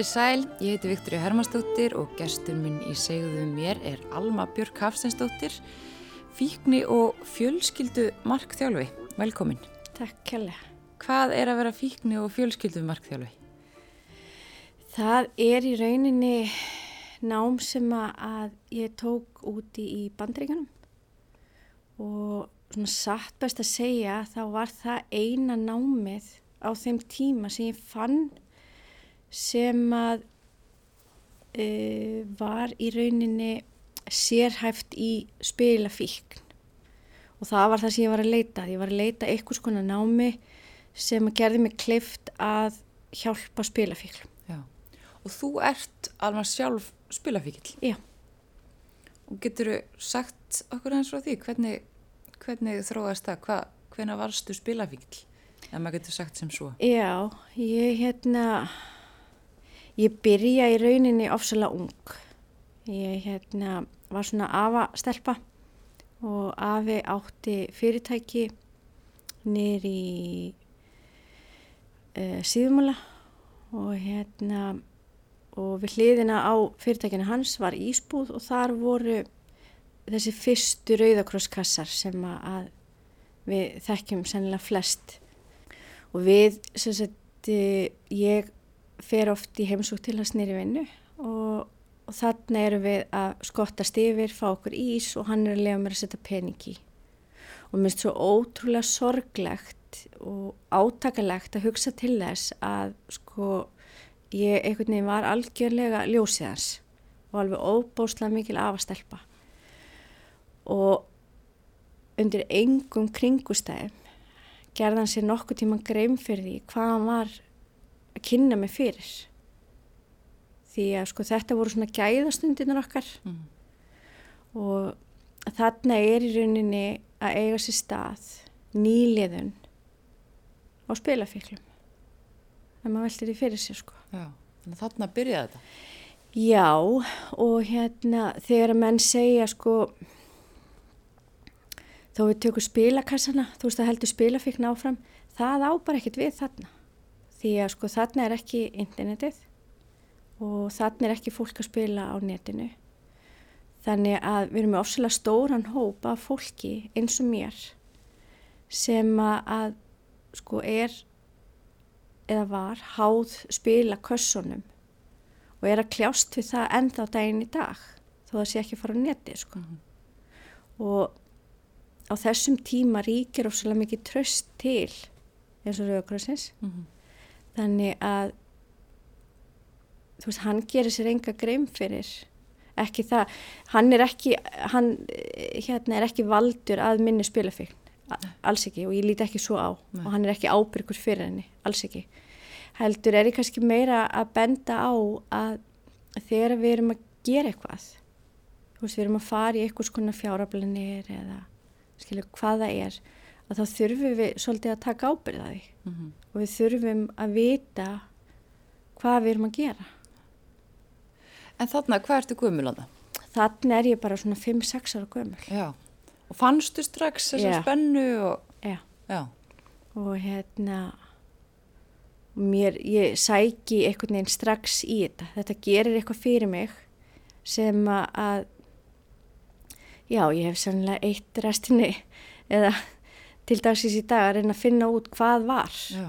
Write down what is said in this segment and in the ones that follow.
Komið sæl, ég heiti Viktoria Hermannsdóttir og gestur minn í segðuðum mér er Alma Björk Hafstensdóttir, fíkni og fjölskyldu markþjálfi. Velkomin. Takk kjærlega. Hvað er að vera fíkni og fjölskyldu markþjálfi? Það er í rauninni nám sem að ég tók úti í bandreikunum og svona satt best að segja þá var það eina námið á þeim tíma sem ég fann sem að e, var í rauninni sérhæft í spilafíkn. Og það var það sem ég var að leita ég var að leita einhvers konar námi sem gerði mig kleift að hjálpa spilafíkl Já, og þú ert alveg sjálf spilafíkl Já. og getur þú sagt okkur hans frá því? Hvernig, hvernig þróast það, Hva, hvernig varstu spilafíkl ef maður getur sagt sem svo. Já, ég hérna Ég byrja í rauninni ofsalega ung. Ég hérna, var svona afa stelpa og afi átti fyrirtæki nýri í uh, síðumala og hérna og við hliðina á fyrirtækinu hans var ísbúð og þar voru þessi fyrstu rauðakrosskassar sem að við þekkjum sennilega flest og við, sem sagt, ég fer oft í heimsók til hans nýri vinnu og, og þannig erum við að skottast yfir, fá okkur ís og hann er að lega mér að setja pening í. Og mér finnst svo ótrúlega sorglegt og átakalegt að hugsa til þess að sko ég einhvern veginn var algjörlega ljósið hans og alveg óbóslega mikil afastelpa. Og undir engum kringustæðum gerðan sér nokkuð tíma greim fyrir því hvað hann var að kynna mig fyrir. Því að sko þetta voru svona gæðastundinar okkar. Mm. og þarna er í rauninni að eiga sér stað nýliðun á spilafíklum en maður veldir því fyrir sér sko. Já, þannig þarna byrjaði þetta. Já, og hérna þegar að menn segja sko þó við tökum spilakassana þú veist að heldur spilafíkna áfram það á bara ekkert við þarna því að sko þarna er ekki internetið og þarna er ekki fólk að spila á netinu. Þannig að við erum með ofsalega stóran hóp af fólki eins og mér sem að sko er eða var háð spila kössonum og er að kljást við það ennþá daginn í dag þó að það sé ekki fara á neti sko. -hmm. Og á þessum tíma ríkir ofsalega mikið tröst til eins og Rauðakrössins mm -hmm þannig að þú veist, hann gerir sér enga greim fyrir ekki það, hann er ekki hann hérna er ekki valdur að minni spilafíkn, alls ekki og ég líti ekki svo á. Nei. og hann er ekki ábyrgur fyrir henni, alls ekki. Heldur er ég kannski meira að benda á að þegar við erum að gera eitthvað þú veist, við erum að fara í eitthvað svona fjárablinir eða skilja hvað það er að þá þurfum við svolítið að taka ábyrðaði mm -hmm. og við þurfum að vita hvað við erum að gera. En þarna, hvað ertu gömulanda? Þarna er ég bara svona 5-6 ára gömul. Já, og fannstu strax þessar spennu og... Já. Já, og hérna, mér, ég sæki einhvern veginn strax í þetta. Þetta gerir eitthvað fyrir mig sem að, já, ég hef sannlega eitt restinni eða til dagsins í dag að reyna að finna út hvað var. Já.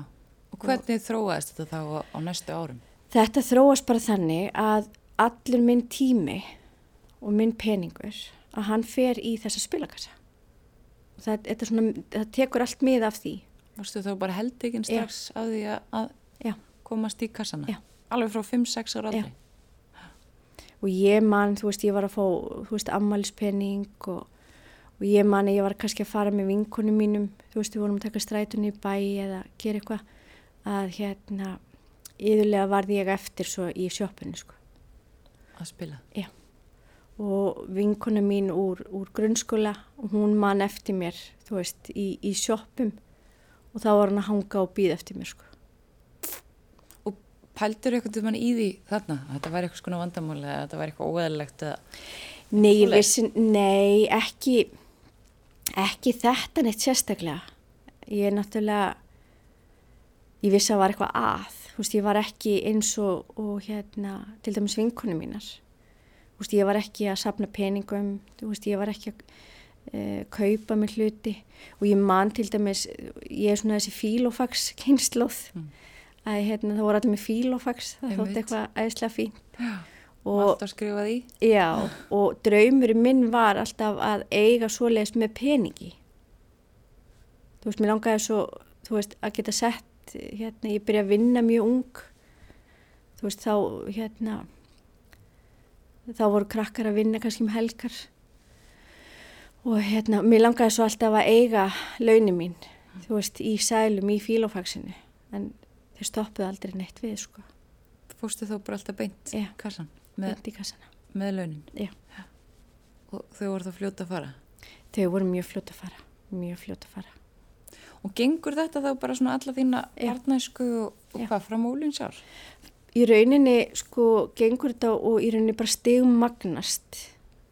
Og hvernig og, þróaðist þetta þá á, næstu árum? Þetta þróast bara þannig að allur minn tími og minn peningur að hann fer í þessa spilakassa. Það, svona, það tekur allt mið af því. Varstu þá bara held ekki strax Já. á því að, að komast í kassana? Já. Alveg frá 5-6 ára aldrei? Og ég mann, þú veist, ég var að fá, þú veist, ammælispenning og og ég mani, ég var kannski að fara með vinkunum mínum, þú veist, við vorum að taka strætunni í bæ eða gera eitthvað að hérna, yðurlega varði ég eftir svo í sjópunni sko. Að spila? Já, og vinkunum mín úr, úr grunnskóla og hún man eftir mér, þú veist, í, í sjópum og þá var hann að hanga og býða eftir mér sko. Og pældur eitthvað hann í því þarna? Þetta væri eitthvað svona vandamáli eða þetta væri eitthvað óæðilegt eða... Nei, ég vissi, nei, ekki ekki þetta neitt sérstaklega. Ég er náttúrulega ég vissi að það var eitthvað að. Þú veist, ég var ekki eins og, og hérna, til dæmis vinkunum mínar. Þú veist, ég var ekki að sapna peningum, þú veist, ég var ekki að uh, kaupa með hluti. Og ég man til dæmis ég er svona þessi fílofax kynnslóð mm. að hérna, það voru allir með fílofax það þótt eitthvað æðislega fínt. Já, og alltaf skrifað í Já, og draumurinn minn var alltaf að eiga svoleiðis með peningi. Þú veist, mér langaði svo þú veist, að geta sett hérna, ég byrja að vinna mjög ung. Þú veist, þá hérna þá voru krakkar að vinna kannski um helgar. Og hérna, mér langaði svo alltaf að eiga launin mín, mm. þú veist, í sælum í fílófaksinu, en þeir stoppuði aldrei neitt við, sko. Fórstu þá bara alltaf beint kassan? Kassana. Með launin? Og þau voru þá fljóta að fara? Þau voru mjög fljóta að fara, mjög fljóta að fara. Og gengur þetta þá bara svona alla þína barnæsku og, og hvað frá mólinn sár? Í rauninni sko gengur þetta og í rauninni bara stegum magnast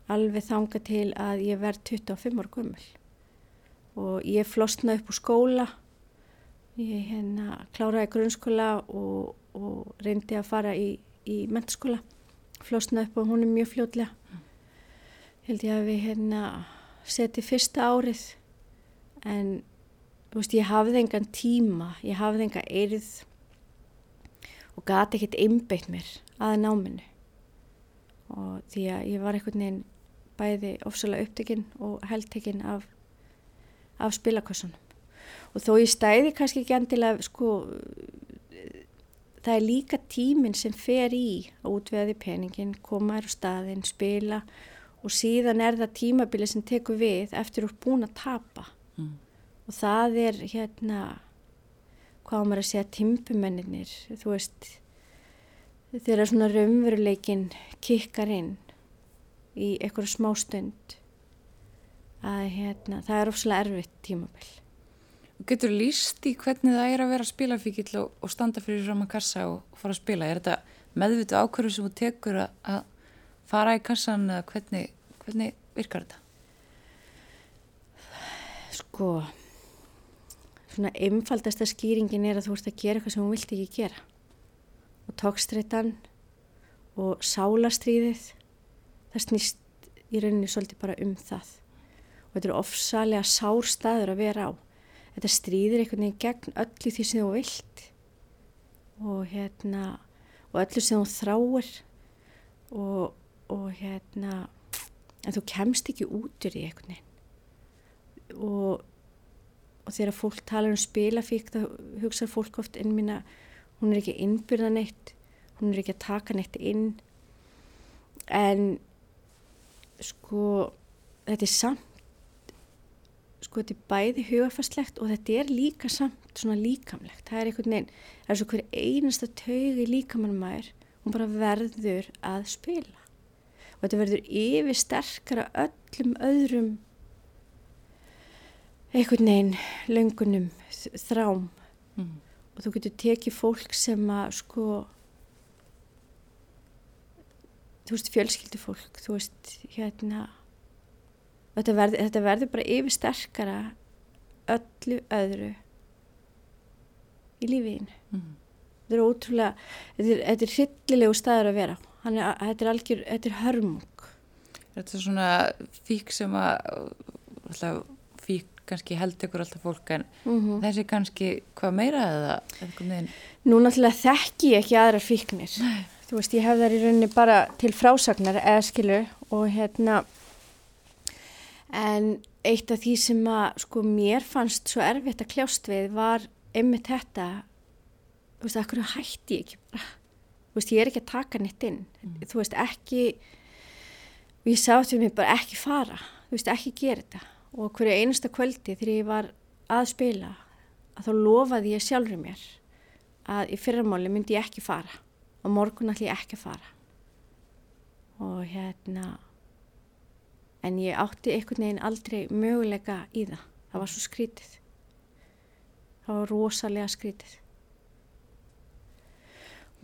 alveg þanga til að ég verð 25 ára gummul og ég flostna upp úr skóla ég hérna kláraði grunnskóla og, og reyndi að fara í, í mentaskóla flostna upp og hún er mjög fljótlega mm. held ég að við hérna seti fyrsta árið en veist ég hafði engan tíma ég hafði enga eirð og gati ekkert einbeitt mér að náminu og því að ég var einhvern veginn bæði ofsalega upptekinn og heldtekinn af, af spilakossunum. Og þó ég stæði kannski ekki endilega, sko, það er líka tíminn sem fer í að útveði peningin, koma þér á staðin, spila og síðan er það tímabili sem tekur við eftir að þú er búin að tapa. Mm. Og það er hérna, hvað maður að segja, timpumennir, þú veist, þegar svona raunveruleikin kikkar inn í einhverju smá stund að hérna, það er ofslega erfitt tímabill. Getur líst í hvernig það er að vera spilafíkil og, og standa fyrir fram að kassa og, fara að spila? Er þetta meðvitu ákverðu sem þú tekur að, að fara í kassan eða hvernig, hvernig virkar þetta? Sko, svona einfaldasta skýringin er að þú ert að gera eitthvað sem þú vilt ekki gera og tókstreitan og sálastriðið það snýst í rauninni svolítið bara um það og þetta er ofsalega sár staður að vera á þetta stríðir einhvern veginn gegn öllu því sem þú vilt. Og hérna og öllu sem þú þráir. Og, og hérna en þú kemst ekki út úr því einhvern veginn. Og, og þegar fólk talar um spilafík þá hugsaður fólk oft inn mín að hún er ekki innbyrðan eitt hún er ekki að taka neitt inn. En sko þetta er samt sko þetta er bæði hugafastlegt og þetta er líka samt svona líkamlegt. Það er einhvern veginn, það er svo hver einasta taug í líkamannum maður hún bara verður að spila. Og þetta verður yfir sterkara öllum öðrum einhvern veginn löngunum þrám. Mm. og þú getur tekið fólk sem að sko þú veist, fjölskyldu fólk, þú veist, hérna, þetta verður, þetta verður bara yfir sterkara öllu öðru í lífiðinu. Mm. Þetta er ótrúlega, þetta er, þetta er hryllilegu staður að vera. Að þetta er algjör, þetta er hörmung. Þetta er svona fík sem að, alltaf fík kannski held ykkur alltaf fólk en mm -hmm. þessi kannski hvað meira eða eitthvað neðin? Nú náttúrulega þekki ég ekki aðra fíknir. Nei þú veist, ég hef þar í rauninni bara til frásagnar eða skilu og hérna en eitt af því sem að sko mér fannst svo erfitt að kljást við var einmitt þetta. Þú veist, akkur hætti ég ekki bara? Þú veist, ég er ekki að taka neitt inn. Mm. þú veist, ekki og ég sátt við mig bara ekki fara. Þú veist, ekki gera þetta. Og hverju einasta kvöldi þegar ég var að spila að þá lofaði ég sjálfur mér að í fyrramáli myndi ég ekki fara. Og morgun ég ekki að fara. Og hérna en ég átti einhvern veginn aldrei möguleika í það. Það var svo skrítið. Það var rosalega skrítið.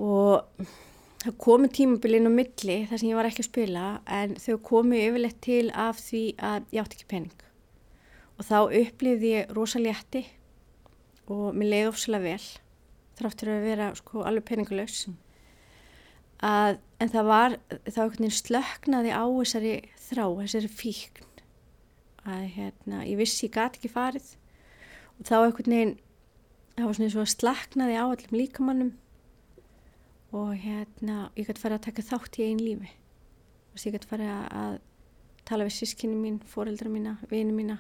Og það komi tímabilin á milli þar sem ég var ekki að spila en þau komi yfirleitt til af því að ég átti ekki penning og þá upplifði ég rosalega hætti og mér leiði ofsalega vel þráttur að vera sko alveg peningulegs að, en það var þá slöknaði á þessari þrá, þessari fíkn. Að hérna, ég vissi ég gati ekki farið. Og þá einhvern veginn það var svona eins og að slaknaði á allum líkamannum. Og hérna ég gæti farið að taka þátt í einn lífi. Og ég gæti farið að tala við sískinni mín, fóreldra mína, vini mína.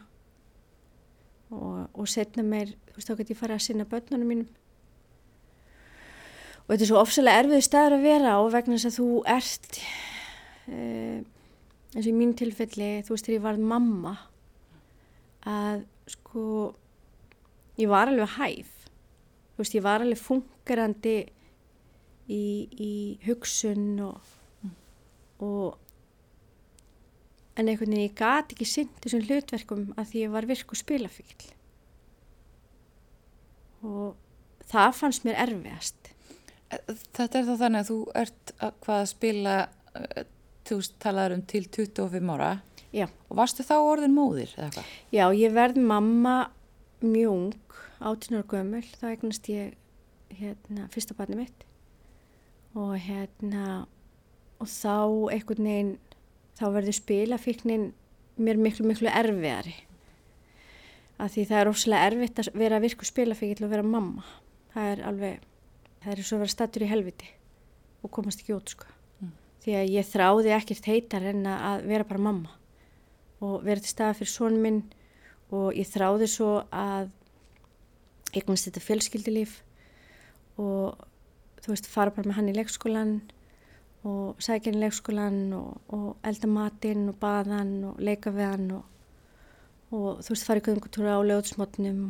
Og, og setna mér, þú veist þá gæti ég farið að sinna börnunum mínum og þetta er svo ofsalega erfiðu staður að vera og vegna þess að þú ert uh, eins og í mín tilfelli þú veist þegar ég varð mamma að sko ég var alveg hæf. Þú veist ég var alveg fungerandi í, í hugsun og, og en einhvern veginn ég gati ekki synd þessum hlutverkum að því ég var virku spilafíl og það fannst mér erfiðast Þetta er þá þannig að þú ert að hvað að spila eh, þú talaður um til 25 ára. Já. og varstu þá orðin móðir eða hvað? Já, ég verð mamma mjög ung, 18 ára gömul. Þá eignast ég hérna, fyrsta barni mitt. Og hérna og þá einhvern veginn þá verður spilafíknin mér miklu miklu erfiðari. Af því það er óslega erfitt að vera virku spilafíkil og vera mamma. Það er alveg það er svo að vera stattur í helviti og komast ekki út sko. Mm. Því að ég þráði ekkert heitar en að vera bara mamma og vera til staða fyrir són minn og ég þráði svo að eignast þetta fjölskyldilíf og þú veist fara bara með hann í leikskólan og sækja hann í leikskólan og, og elda matinn og baðan og leika við hann og, og þú veist fara í göngutúra á lögutsmotnum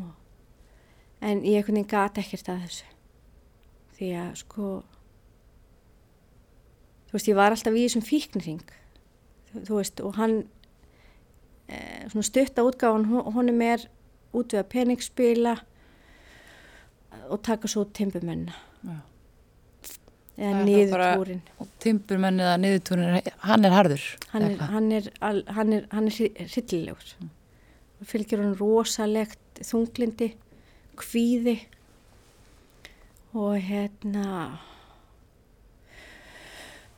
en ég veginn gati ekkert að þessu því að sko þú veist ég var alltaf í þessum fíknring þú, veist og hann e, svona stutta útgáðan honum er út við að peningsspila og taka svo timburmenna eða niðurtúrin og timburmenn eða niðurtúrin hann er harður hann er, hann er, hann er, hann er hryllilegur. Mm. fylgjur hann rosalegt þunglindi kvíði og hérna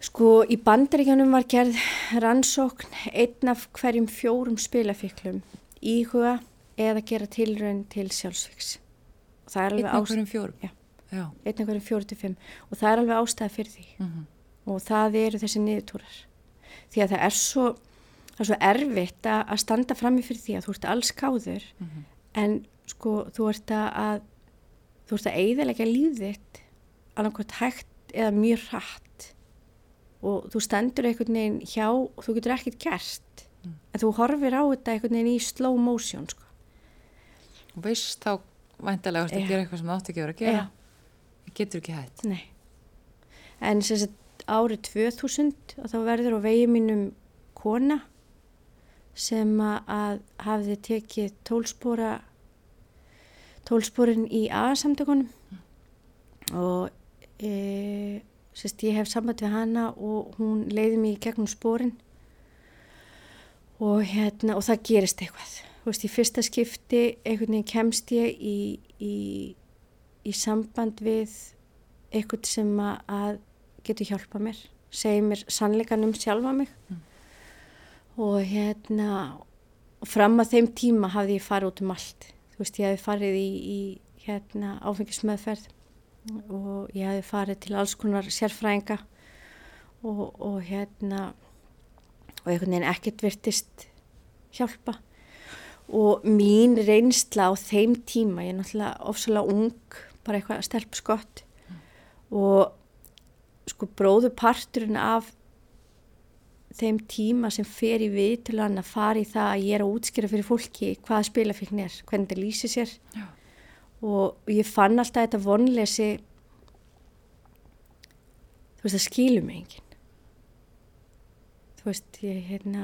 sko í bandaríkjanum var gerð rannsókn einn af hverjum fjórum spilafiklum íhuga eða gera tilraun til sjálfsvíks einn af hverjum fjórum? Einn af hverjum fjóru til fimm. Og það er alveg ástæða fyrir því. Mm -hmm. og það eru þessi niðurtúrar. Því að það er svo, það er svo erfitt að standa fram í fyrir því að þú ert alls káður mm -hmm. en sko þú ert að þú ert að eigðilega líðitt alveg hægt eða mjög hratt og þú stendur einhvern veginn hjá og þú getur ekkert gert mm. en þú horfir á þetta einhvern veginn í slow motion sko. og veist þá væntalega að gera eitthvað sem það átti ekki að vera að gera það getur ekki hægt Nei. en sem sagt árið 2000 og þá verður á vegi mínum kona sem að hafði tekið tólspóra tólsporin í A-samtökunum og e, sérst, ég hef samband við hana og hún leiði mig í gegnum sporin og, hérna, og það gerist eitthvað. Þú veist, í fyrsta skipti einhvern veginn kemst ég í, í, í samband við eitthvað sem að getur hjálpa mér, segi mér sannleikan um sjálfa mig mm. og hérna fram að þeim tíma hafði ég farið út um allt þú veist, ég hef farið í, í hérna áfengismöðferð og ég hef farið til alls konar sérfræðinga og, og hérna og einhvern veginn ekkert virtist hjálpa og mín reynsla á þeim tíma, ég er náttúrulega ofsalega ung, bara eitthvað stelpskott mm. og sko bróðu parturinn af þeim tíma sem fer í við til hann að fara í það að ég er að útskýra fyrir fólki hvaða spilafíkn er, hvernig það lýsir sér. Já. og ég fann alltaf þetta vonleysi þú veist það skilur mig engin þú veist ég hérna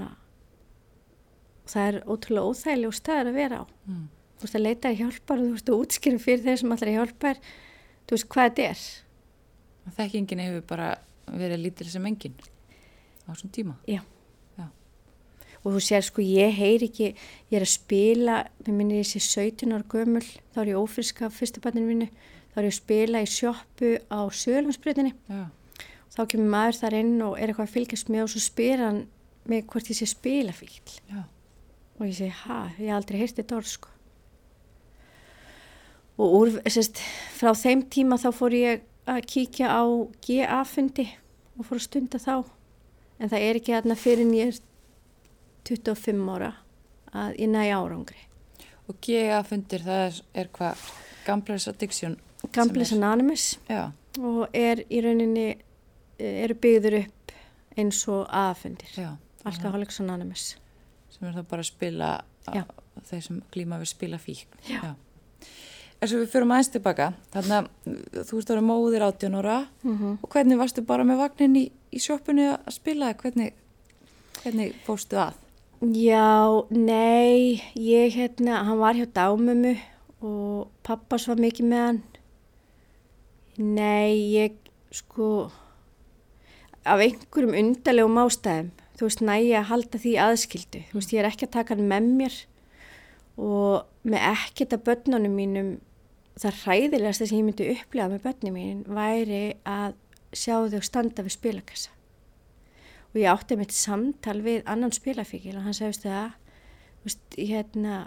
það er ótrúlega óþægileg og staður að vera á. Mm. þú veist að leita að hjálpa og þú veist að útskýra fyrir þeir sem allar hjálpa er þú veist hvað þetta er. Þekkingin hefur bara verið lítil sem enginn á þessum tíma. Já. Já. og þú sér sko ég heyr ekki, ég er að spila, mér minnir ég sé 17 ára gömul, þá er ég ófriska fyrstubanninu mínu, þá er ég að spila í sjóppu á Sjölandsbrytinni þá kemur maður þar inn og er eitthvað að fylgjast með og svo spyr hann mig hvort ég sé spilafíl og ég segi, hæ, ég hef aldrei heyrst þetta orð sko. Og úr, sérst, frá þeim tíma þá fór ég að kíkja á GA-fundi og fór að stunda þá en það er ekki aðna fyrir er 25 ára að ég næ árangri. Og GA-fundir það er, er hvað? Gamblers Addiction Gamblers Anonymous. Já. og er í rauninni eru byggður upp eins og A-fundir. Alcoholics Anonymous. Sem er þá bara að spila Já. þeir sem glíma við spila fík Já. Þess að við fyrir aðeins tilbaka, þannig að þú ert að vera móðir 18 ára. Mm -hmm. og hvernig varstu bara með vagnin í, í sjóppunni að spila, hvernig, hvernig fóstu að? Já, nei, ég hérna, hann var hjá dámömu og pappas var mikið með hann. Nei, ég sko, af einhverjum undarlegum ástæðum, þú veist, næja að halda því aðskildu. Þú veist, ég er ekki að taka hann með mér og með ekkert að börnunum mínum það hræðilegast sem ég myndi upplega með börnum mín væri að sjá þau standa við spilakassa og ég átti mitt samtal við annan spilafíkil og hann sagðist það veist, hérna,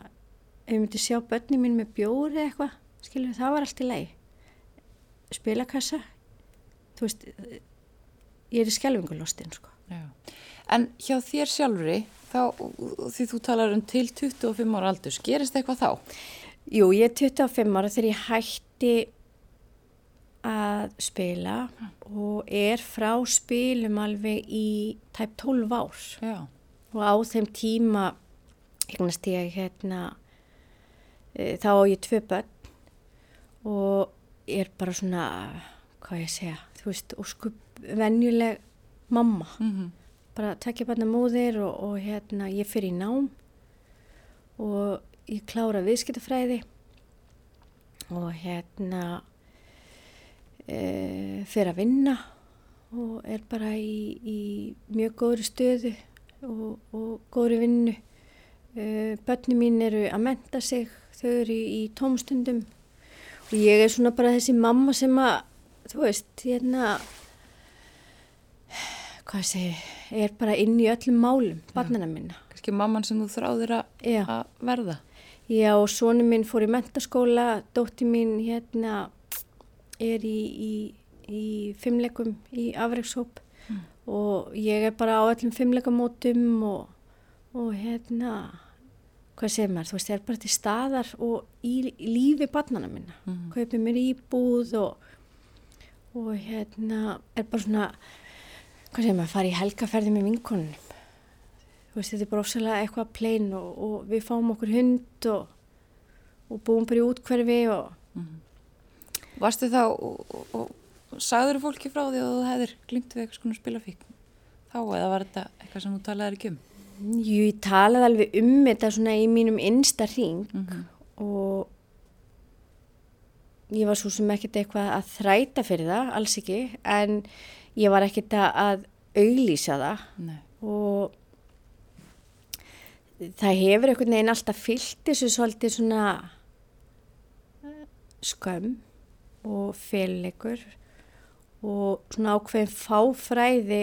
ef ég myndi sjá börnum mín með bjóri eitthvað skilur það var allt í lei spilakassa þú veist ég er í skjálfingulostin sko. En hjá þér sjálfri þá, því þú talar um til 25 ára aldur, gerist eitthvað þá? Jú, ég er 25 ára þegar ég hætti að spila og er frá spilum alveg í tæp 12 ár Já. og á þeim tíma eignast ég hérna e, þá á ég tvö börn og er bara svona hvað ég segja, þú veist, óskup venjuleg mamma mm -hmm. bara tekja barna móðir og, og hérna ég fyrir í nám og ég klára viðskiptafræði og hérna e, fyrir að vinna og er bara í, í mjög góðri stöðu og, og góðri vinnu. E, Bönni mín eru að menta sig, þau eru í, í tómstundum og ég er svona bara þessi mamma sem að, þú veist, hérna, hvað sé, er bara inn í öllum málum, barnina minna. Kanski mamman sem þú þráðir að verða. Já, og sónu minn fór í mentaskóla, dótti mín hérna er í, í, í fimmleikum í afreikshóp mm. og ég er bara á öllum fimmleikamótum og, og hérna, hvað segir maður, þú veist, ég er bara til staðar og í, í lífi barnana minna, mm. kaupið mér íbúð og, og hérna er bara svona, hvað segir maður, fara í helgaferði með vinkonunum veist, þetta er bara ofsalega eitthvað plein og, og við fáum okkur hund og, og búum bara í útkverfi og mm. Varstu þá og, og sagður fólki frá því að þú hefðir glimt við eitthvað svona spilafík þá eða var þetta eitthvað sem þú talaði ekki um? Jú, ég talaði alveg um þetta svona í mínum innsta hring mm -hmm. og ég var svo sem ekkert eitthvað að þræta fyrir það, alls ekki en ég var ekkert að auglýsa það Nei. og það hefur einhvern veginn alltaf fyllt þessu svolítið svona skömm og féleikur og svona ákveðin fáfræði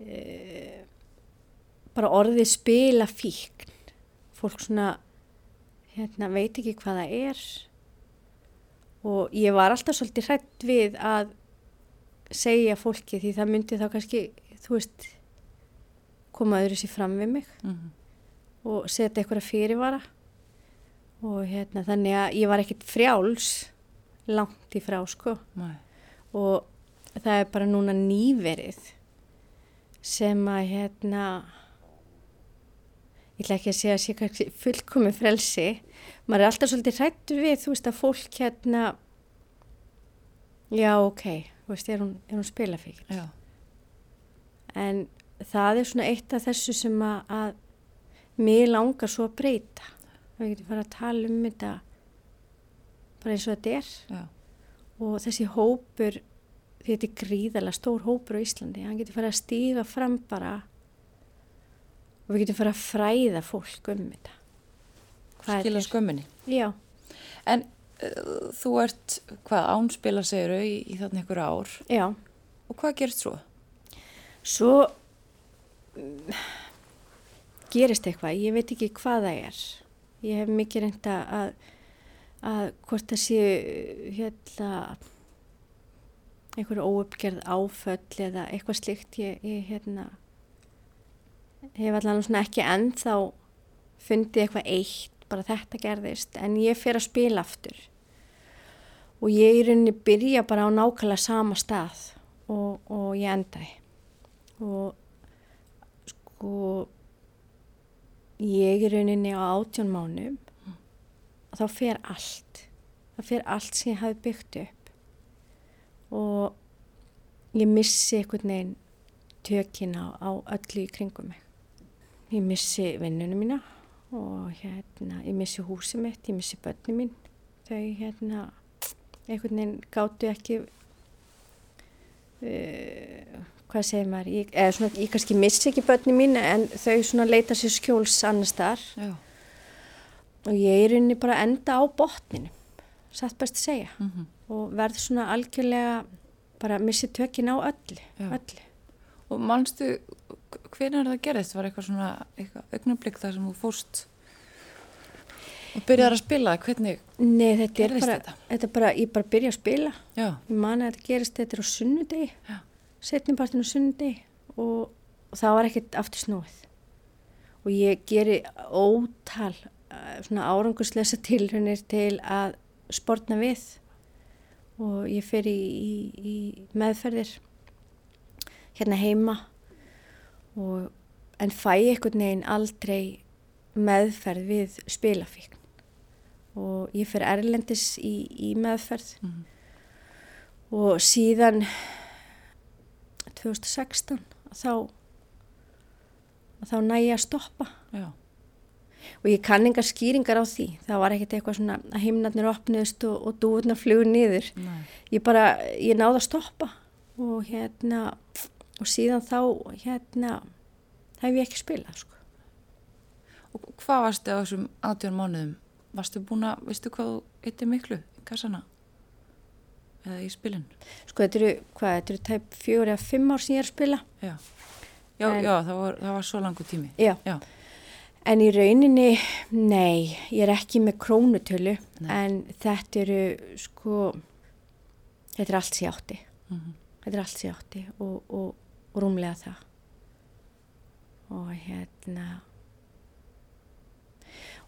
e, bara orðið spila fíkn. Fólk svona hérna, veit ekki hvað það er. Og ég var alltaf svolítið hrætt við að segja fólki því það myndi þá kannski þú veist koma öðru sér fram við mig mm -hmm. og setja eitthvað fyrirvara. Og hérna þannig að ég var ekkert frjáls langt í frá sko. Nei. og það er bara núna nýverið sem að hérna ég ætla ekki að segja að sé kannski fullkomi frelsi. Maður er alltaf svolítið hrættur við þú veist að fólk hérna já ok, þú veist er hún, hún spilafíkil en það er svona eitt af þessu sem að, að mér langar svo að breyta. Við getum fara að tala um þetta bara eins og þetta er Já. og þessi hópur þetta er gríðala stór hópur á Íslandi hann getur fara að stíga fram bara og við getum fara að fræða fólk um þetta. Er- skömminni. Já, En uh, þú ert, hvað, ánspila segiru í, í þarna ykkur ár já. og hvað gerist svo? Svo mm, gerist eitthvað, ég veit ekki hvað það er. Ég hef mikið reynda að, að hvort það séu hérna einhverju óuppgerð áföll eða eitthvað slikt. Ég, ég hérna hef allan svona ekki ennþá fundið eitthvað eitt, bara þetta gerðist, en ég fer að spila aftur. Og ég í rauninni byrja bara á nákvæmlega sama stað og, og ég endaði og sko ég í rauninni á átjón mánum og þá fer allt. Það fer allt sem ég hafi byggt upp. Og ég missi einhvern veginn tökin á, öllu í kringum mig. Ég missi vinnunum mína og hérna ég missi húsið mitt, ég missi börnum mín. Þau hérna einhvern veginn gáttu ekki uh, hvað segir maður, ég, svona, ég kannski missi ekki börnum mín en þau leita sér skjóls annars þar Já. Og ég er unni bara enda á botninu, satt best að segja. Mm og verð svona algjörlega bara missi tökin á öllu, öllu. Og manstu, hvernig er það gerðist? Var eitthvað svona, eitthvað augnablik þar sem þú fórst og byrjar að spila? Hvernig Nei, þetta er gerðist bara, þetta? þetta bara, ég bara byrja að spila, Já, ég man að þetta gerist þetta er á sunnudegi, setnipartin á sunnudegi. Og, og það var ekkert aftur snúið. Og ég geri ótal svona árangursleisa tilhörnir til að sportna við og ég fer í, í, í meðferðir hérna heima og, en fæ einhvern veginn aldrei meðferð við spilafíkn. Og ég fer erlendis í, í meðferð Mhm. og síðan 2016 þá þá næ ég að stoppa. Já, og ég kann engar skýringar á því það var ekkert eitthvað svona að himnarnir opniðust og, og dúurnar flugur niður nei. ég bara, ég náði að stoppa og hérna og síðan þá hérna hef ég ekki spilað sko. Og hvað varstu á þessum átjón mánuðum? Varstu búin að, veistu hvað eittir miklu í kassana? Eða í spilin? sko þetta eru, hvað, þetta eru tæp fjögur eða fimm ár sem ég er að spila Já, já, En- já það, var, það var svo langu tími. já, Já, en í rauninni nei, ég er ekki með krónutölu Nei. en þetta eru sko þetta er allt ég átti. Mm þetta er allt ég átti og, og, og rúmlega það. Og hérna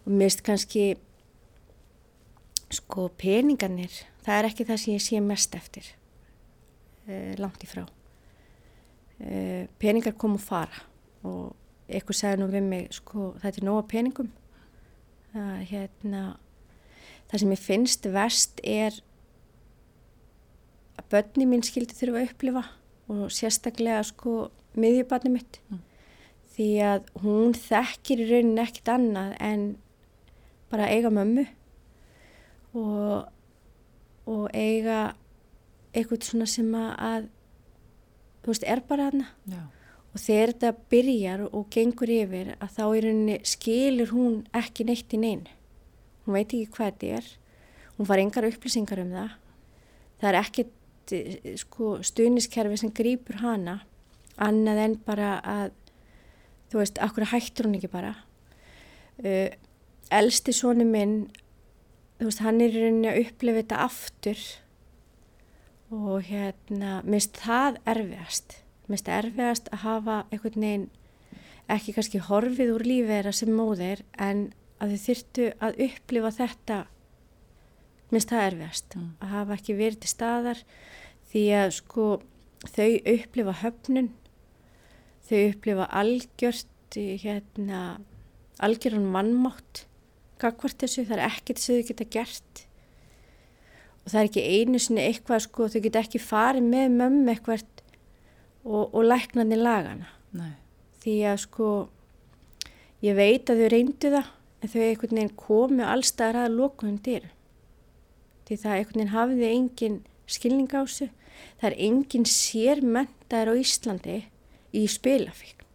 og mist kannski sko peningarnir það er ekki það sem ég sé mest eftir uh, langt í frá. Uh, peningar kom og fara og eitthvað sagði nú við mig sko þetta er nóga peningum. Það hérna það sem ég finnst vest er að börni mín skildi þurfa að upplifa og sérstaklega sko miðjubarni mitt. Mm. því að hún þekkir í rauninni ekkit annað en bara eiga mömmu og, og eiga eitthvað svona sem að, að þú veist, er bara hana já, og þegar þetta byrjar og gengur yfir að þá í rauninni skilur hún ekki neitt í neinu. Hún veit ekki hvað þetta er. Hún far engar upplýsingar um það. Það er ekkert eh, sko, stuðniskerfi sem grýpur hana annað en bara að þú veist, akkur hættur hún ekki bara. Uh, elsti sonu minn, þú veist, hann er rauninni að upplifa þetta aftur og hérna, minnst það erfiðast minnst erfiðast að hafa einhvern veginn ekki kannski horfið úr lífi þeirra sem móðir en að þau þyrtu að upplifa þetta minnst það erfiðast. Mm. að hafa ekki verið til staðar því að sko þau upplifa höfnun þau upplifa algjört hérna algjörðan vannmátt gagvart þessu, það er ekkert sem þau geta gert. Og það er ekki einu sinni eitthvað sko, þau geta ekki farið með mömmu eitthvað og, og læknarnir lagana nei, því að sko ég veit að þau reyndu það en þau einhvern veginn komu allstaðar að lokuðum dyr því það einhvern veginn hafiði engin skilning á þessu. Það er engin sérmentaður á Íslandi í spilafíkn.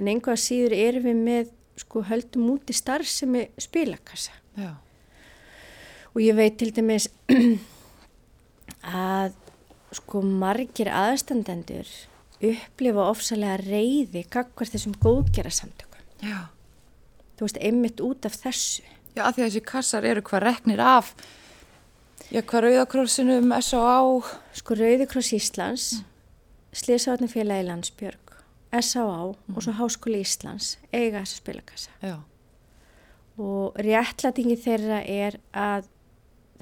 En einhvað síður erum við með sko höldum út í starfsemi spilakassa. Já. og ég veit til dæmis að sko margir aðstandendur upplifa ofsalega reyði kakvar þessum góðgera samtökum. Já. Þú veist, einmitt út af þessu. Já, af því að þessi kassar eru hvað reknir af, já, hvað Rauðakrósinum, S.A.A. Sko Rauðikross Íslands, mm. Sliðsáðnafélagi Landsbjörg, S.A.A. Mm. og svo Háskóli Íslands eiga þessa spilakassa. Já. Og réttlætingi þeirra er að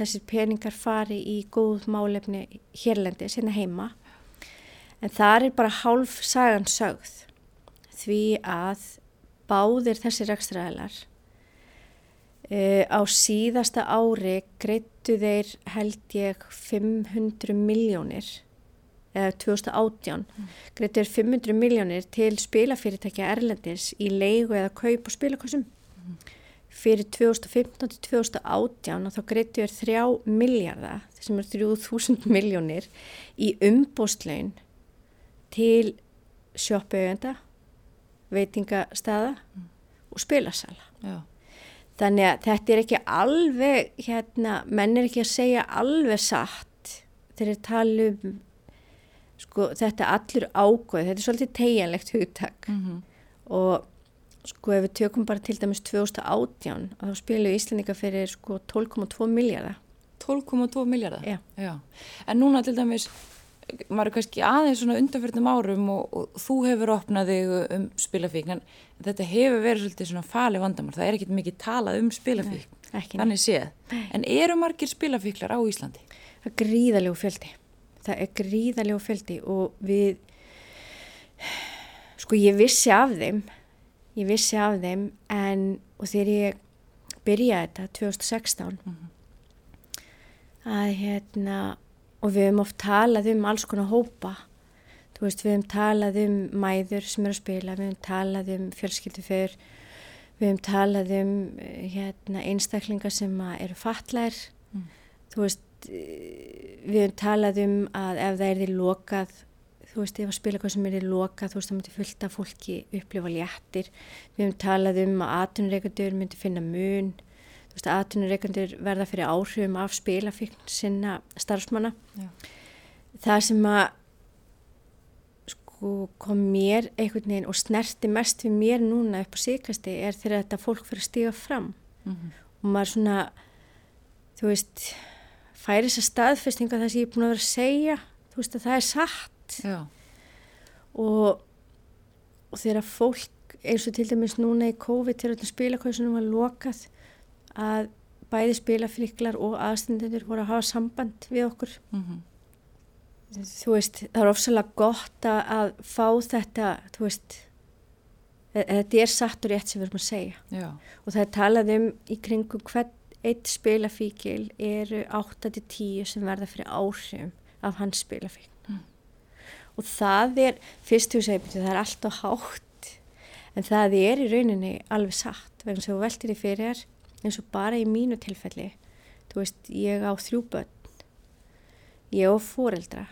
þessir peningar fari í góð málefni hérlendi, sinna heima. En það er bara hálf sagan sögð því að báðir þessir ekstraðilar uh, eh, á síðasta ári greittu þeir held ég 500 miljónir eða 2018 mm. greittu þeir 500 miljónir til spilafyrirtækja Erlendis í leigu eða kaup og spilakossum mm fyrir 2015 til 2018 og þá greittu er 3 miljardar, þessum er 3000 miljónir í umbóstlaun til sjópaugenda, veitingastada mm. og spilasala. Já. Þannig að þetta er ekki alveg, hérna, menn er ekki að segja alveg satt þegar þeir tala um, sko, þetta allur ágóð, þetta er svolítið tegjanlegt hugtak mm -hmm. og sko ef við tökum bara til dæmis 2018 þá spilum Íslandika fyrir sko 12,2 miljardar 12,2 miljardar? Já. Já. En núna til dæmis maður kannski aðeins svona undanfjörnum árum og, og þú hefur opnað þig um spilafíkn en þetta hefur verið svolítið svona fali vandamál. Það er ekkit mikið talað um spilafíkn. Þannig séð, en eru margir spilafíklar á Íslandi? Það er gríðalegu fjöldi. Það er gríðalegu fjöldi og við sko ég vissi af þeim ég vissi af þeim en og þegar ég byrjaði þetta 2016 mm -hmm. að hérna og við hefum oft talað um alls konar hópa þú veist við hefum talað um mæður sem eru að spila við hefum talað um fjölskyldu fyrr við hefum talað um hérna einstaklingar sem eru fatlar mm. þú veist við hefum talað um að ef það er því lokað þú veist, ef að spila eitthvað sem er í loka, þú veist, það myndi fullta fólki upplifa léttir. Við hefum talað um að atvinnureikandur myndi finna mun, þú veist, atvinnureikandur verða fyrir áhrifum af spilafíkn sinna starfsmanna. Já. Það sem að sko kom mér einhvern veginn og snerti mest við mér núna upp á síkasti er þegar þetta fólk fyrir að stiga fram mm -hmm. og maður svona, þú veist, færi þess að staðfestinga það sem ég er búin að vera að segja, þú veist, að það er satt og, og þegar fólk eins og til dæmis núna í COVID til öllum spilakvæðsunum var lokað að bæði spilafriklar og aðstendendur voru að hafa samband við okkur. Mm -hmm. þú veist það er ofsalega gott að fá þetta þú veist e, þetta er satt og rétt sem við erum að segja. Já. og það er talað um í kringum hvern eitt spilafíkil eru 8-10 sem verða fyrir áhrifum af hans spilafík og það er, fyrst þú segir, það er alltaf hátt. En það er í rauninni alveg satt vegna sem þú veltir í fyrir eins og bara í mínu tilfelli. Þú veist, ég á þrjú börn. Ég á fóreldra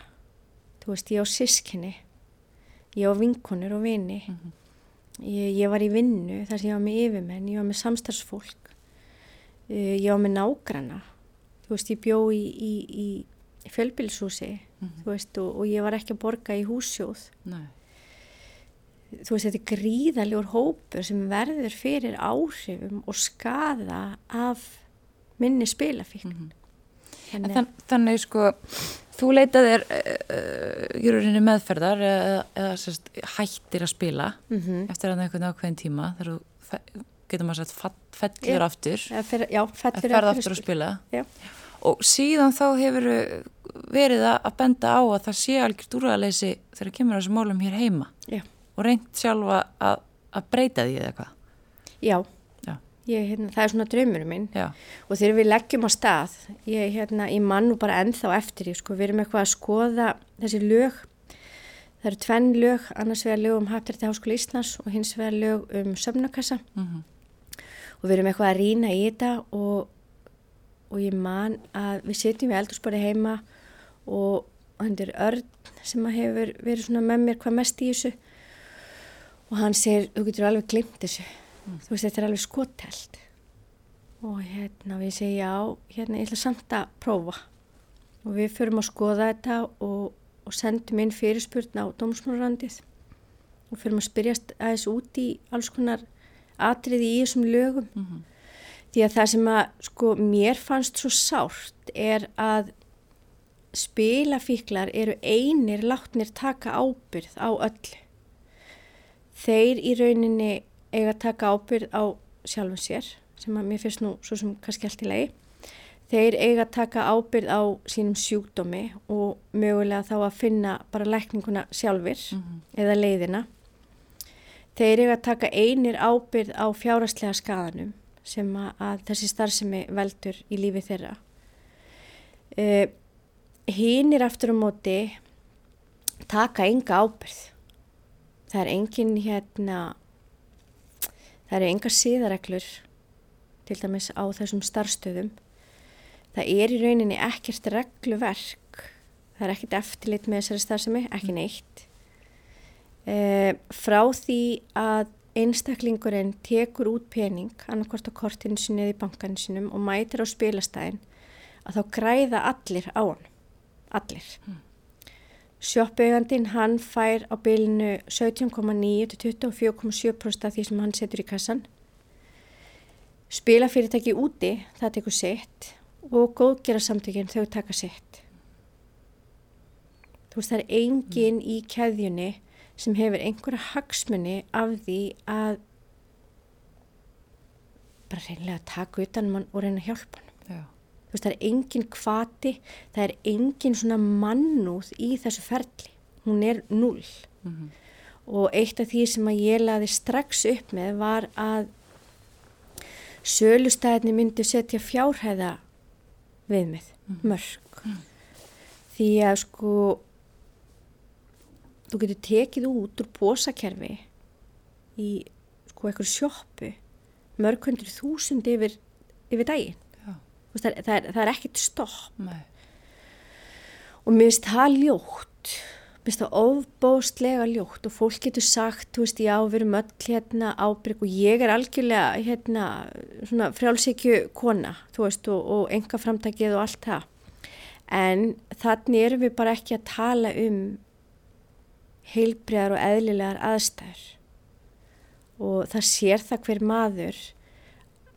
þú veist, ég á sískinni ég á vinkonur og vini. Mm -hmm. ég, ég var í vinnu þar sem ég var með yfirmenn, ég var með samstarfsfólk. Eh, ég var með nágrana þú veist, ég bjó í, í, í fjölbilshúsi mm -hmm. veist, og, og ég var ekki að borga í húsjóð Nei. þú veist þetta er gríðalegur hópur sem verður fyrir áhrifum og skada af minni spilafíkn mm -hmm. þannig, Þann, þannig sko þú leitaðir uh, uh, meðferðar eða, eða sérst, hættir að spila mm -hmm. eftir að einhvern ákveðin tíma þegar þú getur maður sagt fellur aftur já, fellur aftur að spila já og síðan þá hefur verið að benda á að það sé algjört úrvæðaleysi þegar kemur þessu málum hér heima Já. og reynd sjálfa að, að breyta því eða hvað Já, Já. Ég, hérna, það er svona draumurum minn Já. og þegar við leggjum á stað ég, hérna, ég mann nú bara ennþá eftir ég, sko, við erum eitthvað að skoða þessi lög það eru tvenn lög annars vegar lög um Hafðrætti Háskóla Íslands og hins vegar lög um sömnakassa mm -hmm. og við erum eitthvað að rína í þetta og og ég man að við sitjum við eldurspori heima og hendur Örn sem hefur verið svona með mér hvað mest í þessu. Og hann segir, þú getur alveg glimt þessu. Þú veist, þetta er alveg skotelt og hérna við segjum já, hérna ég ætla samt að prófa. Og við förum að skoða þetta og, og sendum inn fyrirspurn á dómsmálurandið og förum að spyrjast aðeins út í alls konar atriði í þessum lögum. Mm -hmm. Því að það sem að sko mér fannst svo sárt er að spilafíklar eru einir látnir taka ábyrð á öllu þeir í rauninni eiga að taka ábyrð á sjálfum sér sem að mér finnst nú svo sem kannski allt í lagi þeir eiga að taka ábyrð á sínum sjúkdómi og mögulega þá að finna bara lækninguna sjálfur mm -hmm. eða leiðina. Þeir eiga að taka einir ábyrð á fjárastlega skadanum sem að þessi starfsemi veldur í lífi þeirra. Uh, e, Hinn er aftur á móti taka enga ábyrð. Það er engin hérna, það eru enga síðareglur til dæmis á þessum starfstöðum það er í rauninni ekkert regluverk það er ekkert eftirlit með þessari starfsemi, ekki neitt e, frá því að einstaklingurinn tekur út pening annarkort á kortinu sinu eða í bankanu sinum og mætir á spilastæðin að þá græða allir á hann allir mm. Sjóppeigandin hann fær á bylinu 17,9 til 24,7% af því sem hann setur í kassan. Spilafyrirtæki úti, það tekur sett og góðgera samtökinn þau taka sitt. Þú veist það er engin mm. í keðjunni sem hefur einhverja hagsmunni af því að bara reynilega taka utan mann og reyna að hjálpa hann. Veist það er engin kvati, það er engin svona mannúð í þessu ferli. Hún er null. Mm -hmm. Og eitt af því sem að ég laði strax upp með var að sölustæðinni myndi setja fjárhæða viðmið, mm. mörg mm. því að sko þú getur tekið út úr bósakerfi í sko eitthvað sjóppu mörg hundru þúsund yfir, yfir daginn. Það er, það, er, það er ekkert stopp. Nei. og mér finnst það ljótt. Mér finnst það ofbóstlega ljótt. Og fólk getur sagt, þú veist, já, við erum öll hérna ábyrg og ég er algjörlega hérna, svona frjálsíkju kona, þú veist, og, og enga framtækið og allt það. En þannig erum við bara ekki að tala um heilbriðar og eðlilegar aðstæður og það sér það hver maður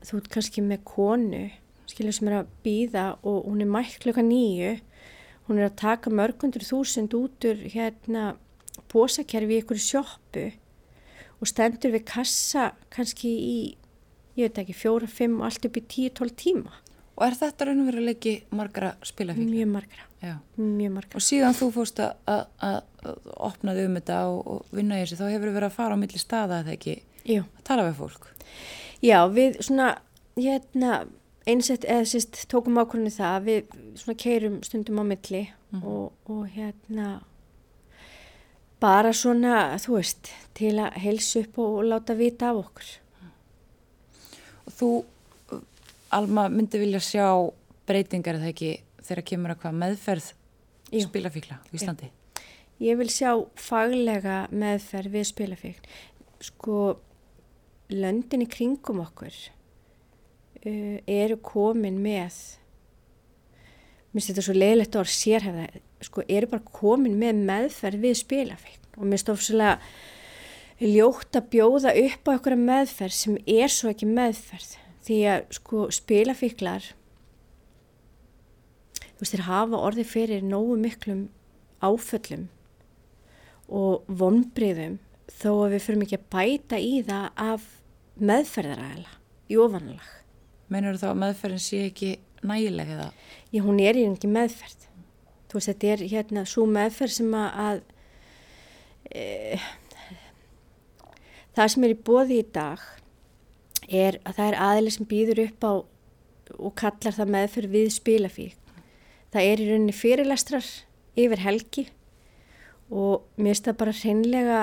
þú ert kannski með konu skilur sem er að býða og hún er mætt klukka nýju hún er að taka mörgundur þúsund út úr hérna bósakerfi í ykkur sjóppu og stendur við kassa kannski í, ég veit ekki, fjóra, fimm allt upp í tíu, tól tíma. Og er þetta raunverulegi margra spilafíkla? Mjög margra, Já. mjög margra. Og síðan þú fórst að, að opnaði um þetta og, og vinna í þessu, þá hefur verið að fara á milli staða eða ekki Jú. að tala við fólk? Já, við svona, hérna, einsett eða sérst tókum ákvörðinu það að við svona keirum stundum á milli mm og, og hérna bara svona þú veist til að helsa upp og, og láta vita af okkur Og þú Alma myndi vilja sjá breytingar eða ekki þegar kemur að hvað meðferð Jú. spilafíkla í Íslandi. Ég vil sjá faglega meðferð við spilafíkl sko löndin í kringum okkur uh, eru komin með minnst þetta svo leiðilegt orð sérhefða sko eru bara komin með meðferð við spilafíkn og minnst ofslega ljótt að bjóða upp á okkur meðferð sem er svo ekki meðferð því að sko spilafíklar þú veist þér hafa orði fyrir nógu miklum áföllum og vonbriðum þó að við fyrir mikið að bæta í það af meðferðaræðila í ofanlag Meinar þú þá að meðferðin sé ekki nægileg eða? Já, hún er í ekki meðferð. Þú veist, þetta er hérna svo meðferð sem að e, það sem er í bóði í dag er að það er aðeins sem býður upp á og kallar það meðferð við spilafík. Það er í rauninni fyrirlestrar yfir helgi og mér finnst það bara hreinlega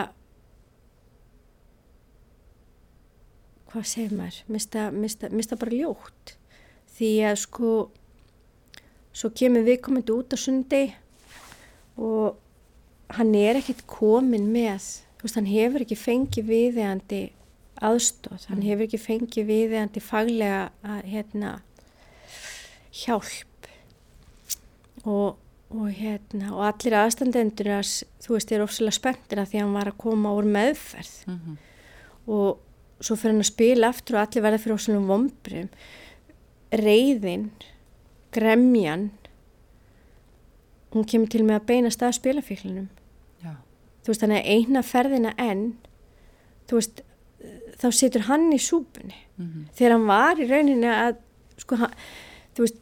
hvað segir maður, mista, mista, mista bara ljótt því að sko svo kemur við komandi út á sundi og hann er ekkert komin með veist, hann hefur ekki fengið viðeigandi aðstóð, hann hefur ekki fengið viðeigandi faglega að, hérna, hjálp. Og, og, hérna, og allir aðstandendur að, þú veist, er ofsalega spenntir að því að hann var að koma úr meðferð. Mm -hmm. og svo fyrir hann að spila aftur og allir verða fyrir ofsalega vombrum reyðin gremjan hún kemur til með að beina stað spilafíklinum. Þú veist, þannig að eina ferðina enn þú veist, þá setur hann í súpunni. Mm -hmm. þegar hann var í rauninni að sko, hann, þú veist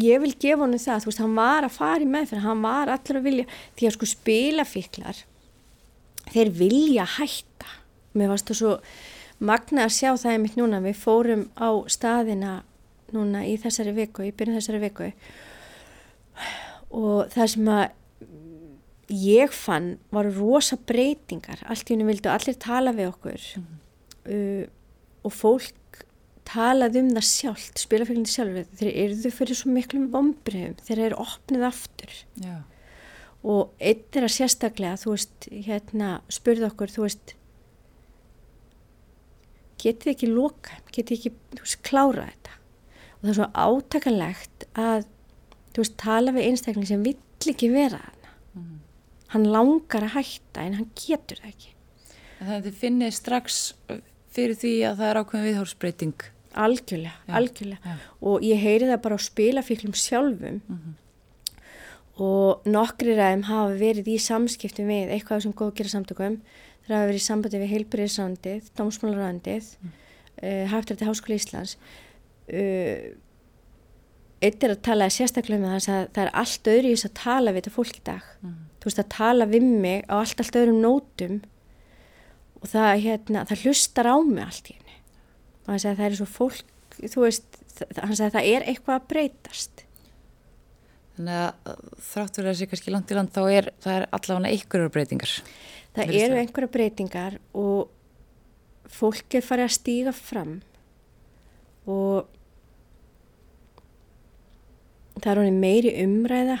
ég vil gefa hann það, þú veist, hann var að fara í meðferð, hann var allir að vilja því að sko spilafíklar þeir vilja hætta. Mér varst það svo magna að sjá það einmitt núna, við fórum á staðina núna í þessari viku, í byrjun þessari viku. Og það sem að ég fann var rosa breytingar. Allt í unni vildu allir tala við okkur. Mm. uh, og fólk talað um það sjálft, spilafélagin sjálf þeir eru þau fyrir svo miklum vombriðum þeir eru opnið aftur. Já. og einn er að sérstaklega þú veist, hérna spurði okkur, þú veist getið ekki loka getið ekki, þú veist, klára þetta? Og það er svo átakalegt að, þú veist, tala við einstakling sem vill ekki vera. Hann langar að hætta en hann getur það ekki Þannig að þið finnir strax fyrir því að það er ákveðin viðhórsbreyting Algjörlega, já, algjörlega já. og ég heyri það bara á spilafíklum sjálfum mm -hmm. og nokkrir af þeim hafa verið í samskiptum við eitthvað sem góð gera samtökum það hafa verið í sambandi við heilbyrðisrandið, dómsmálarandið mm. uh, Hæftarti Háskóli Íslands uh, eitt er að tala sérstaklega um það að það er allt öðru í þess að tala við þetta fólk í dag mm. Þú veist að tala við mig á allt, allt öðrum nótum og það, hérna, það hlustar á mig allt í og hann sagði að það er svo fólk þú veist, hann sagði að það er eitthvað að breytast. Þannig að þráttur að það sé kannski langt í land þá er það er allavega einhverjar breytingar. Það eru einhverjar breytingar og fólk er farið að stíga fram og það er meiri umræða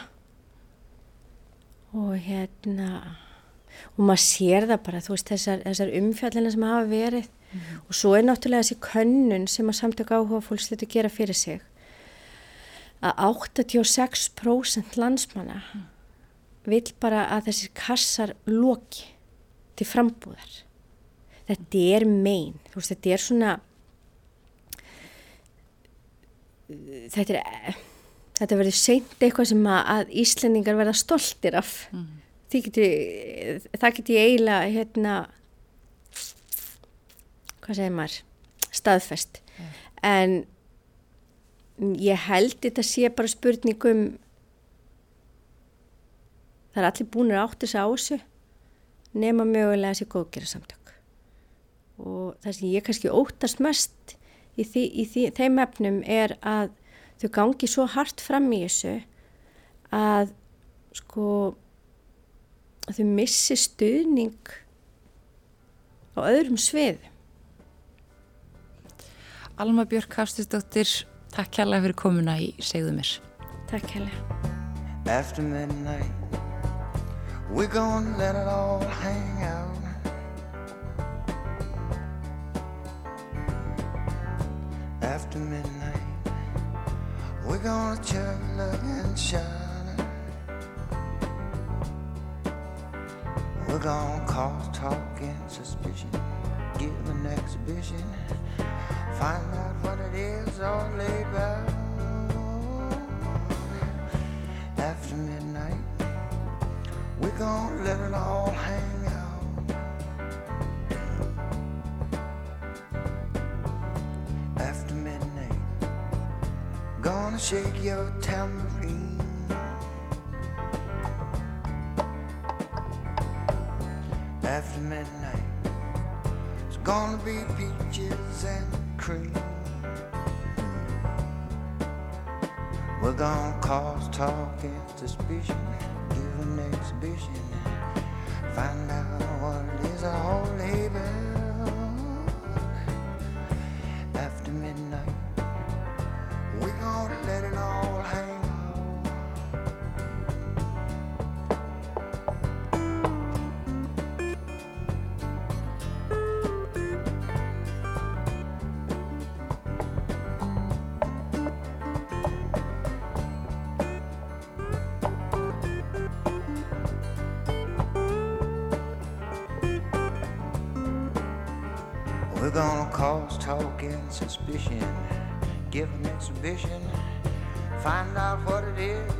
og hérna og maður sér það bara þú veist þessar, þessar umfjallina sem hafa verið Mm -hmm. Og svo er náttúrulega þessi könnun sem að samtök áhuga fólks þetta gera fyrir sig að 86% landsmanna mm. vil bara að þessir kassar loki til frambúðar. Þetta er megin, þú veist þetta er svona þetta er þetta verður seint eitthvað sem að, að Íslendingar verða stoltir af mm. geti, það geti eiginlega hérna hvað segir maður, staðfest yeah. en ég held þetta sé bara spurningum það er allir búinir átt þess að ásu nema mögulega þessi góðgerra samtök og það sem ég kannski óttast mest í, því, í því, þeim efnum er að þau gangi svo hart fram í þessu að sko að þau missi stuðning á öðrum sviðum Alma Björk Hafstisdóttir, takk kærlega fyrir komuna í Segðu mér. Takk kærlega. After midnight We're gonna let it all hang out After midnight We're gonna chug, and shine We're gonna cause talk and suspicion Give an exhibition Find out what it is all about. After midnight, we're gonna let it all hang out. Gonna shake your tambourine. After midnight, it's gonna be peaches and cream. We're gonna cause talk and suspicion, give an exhibition, find out what is all about. After suspicion, give an exhibition, find out what it is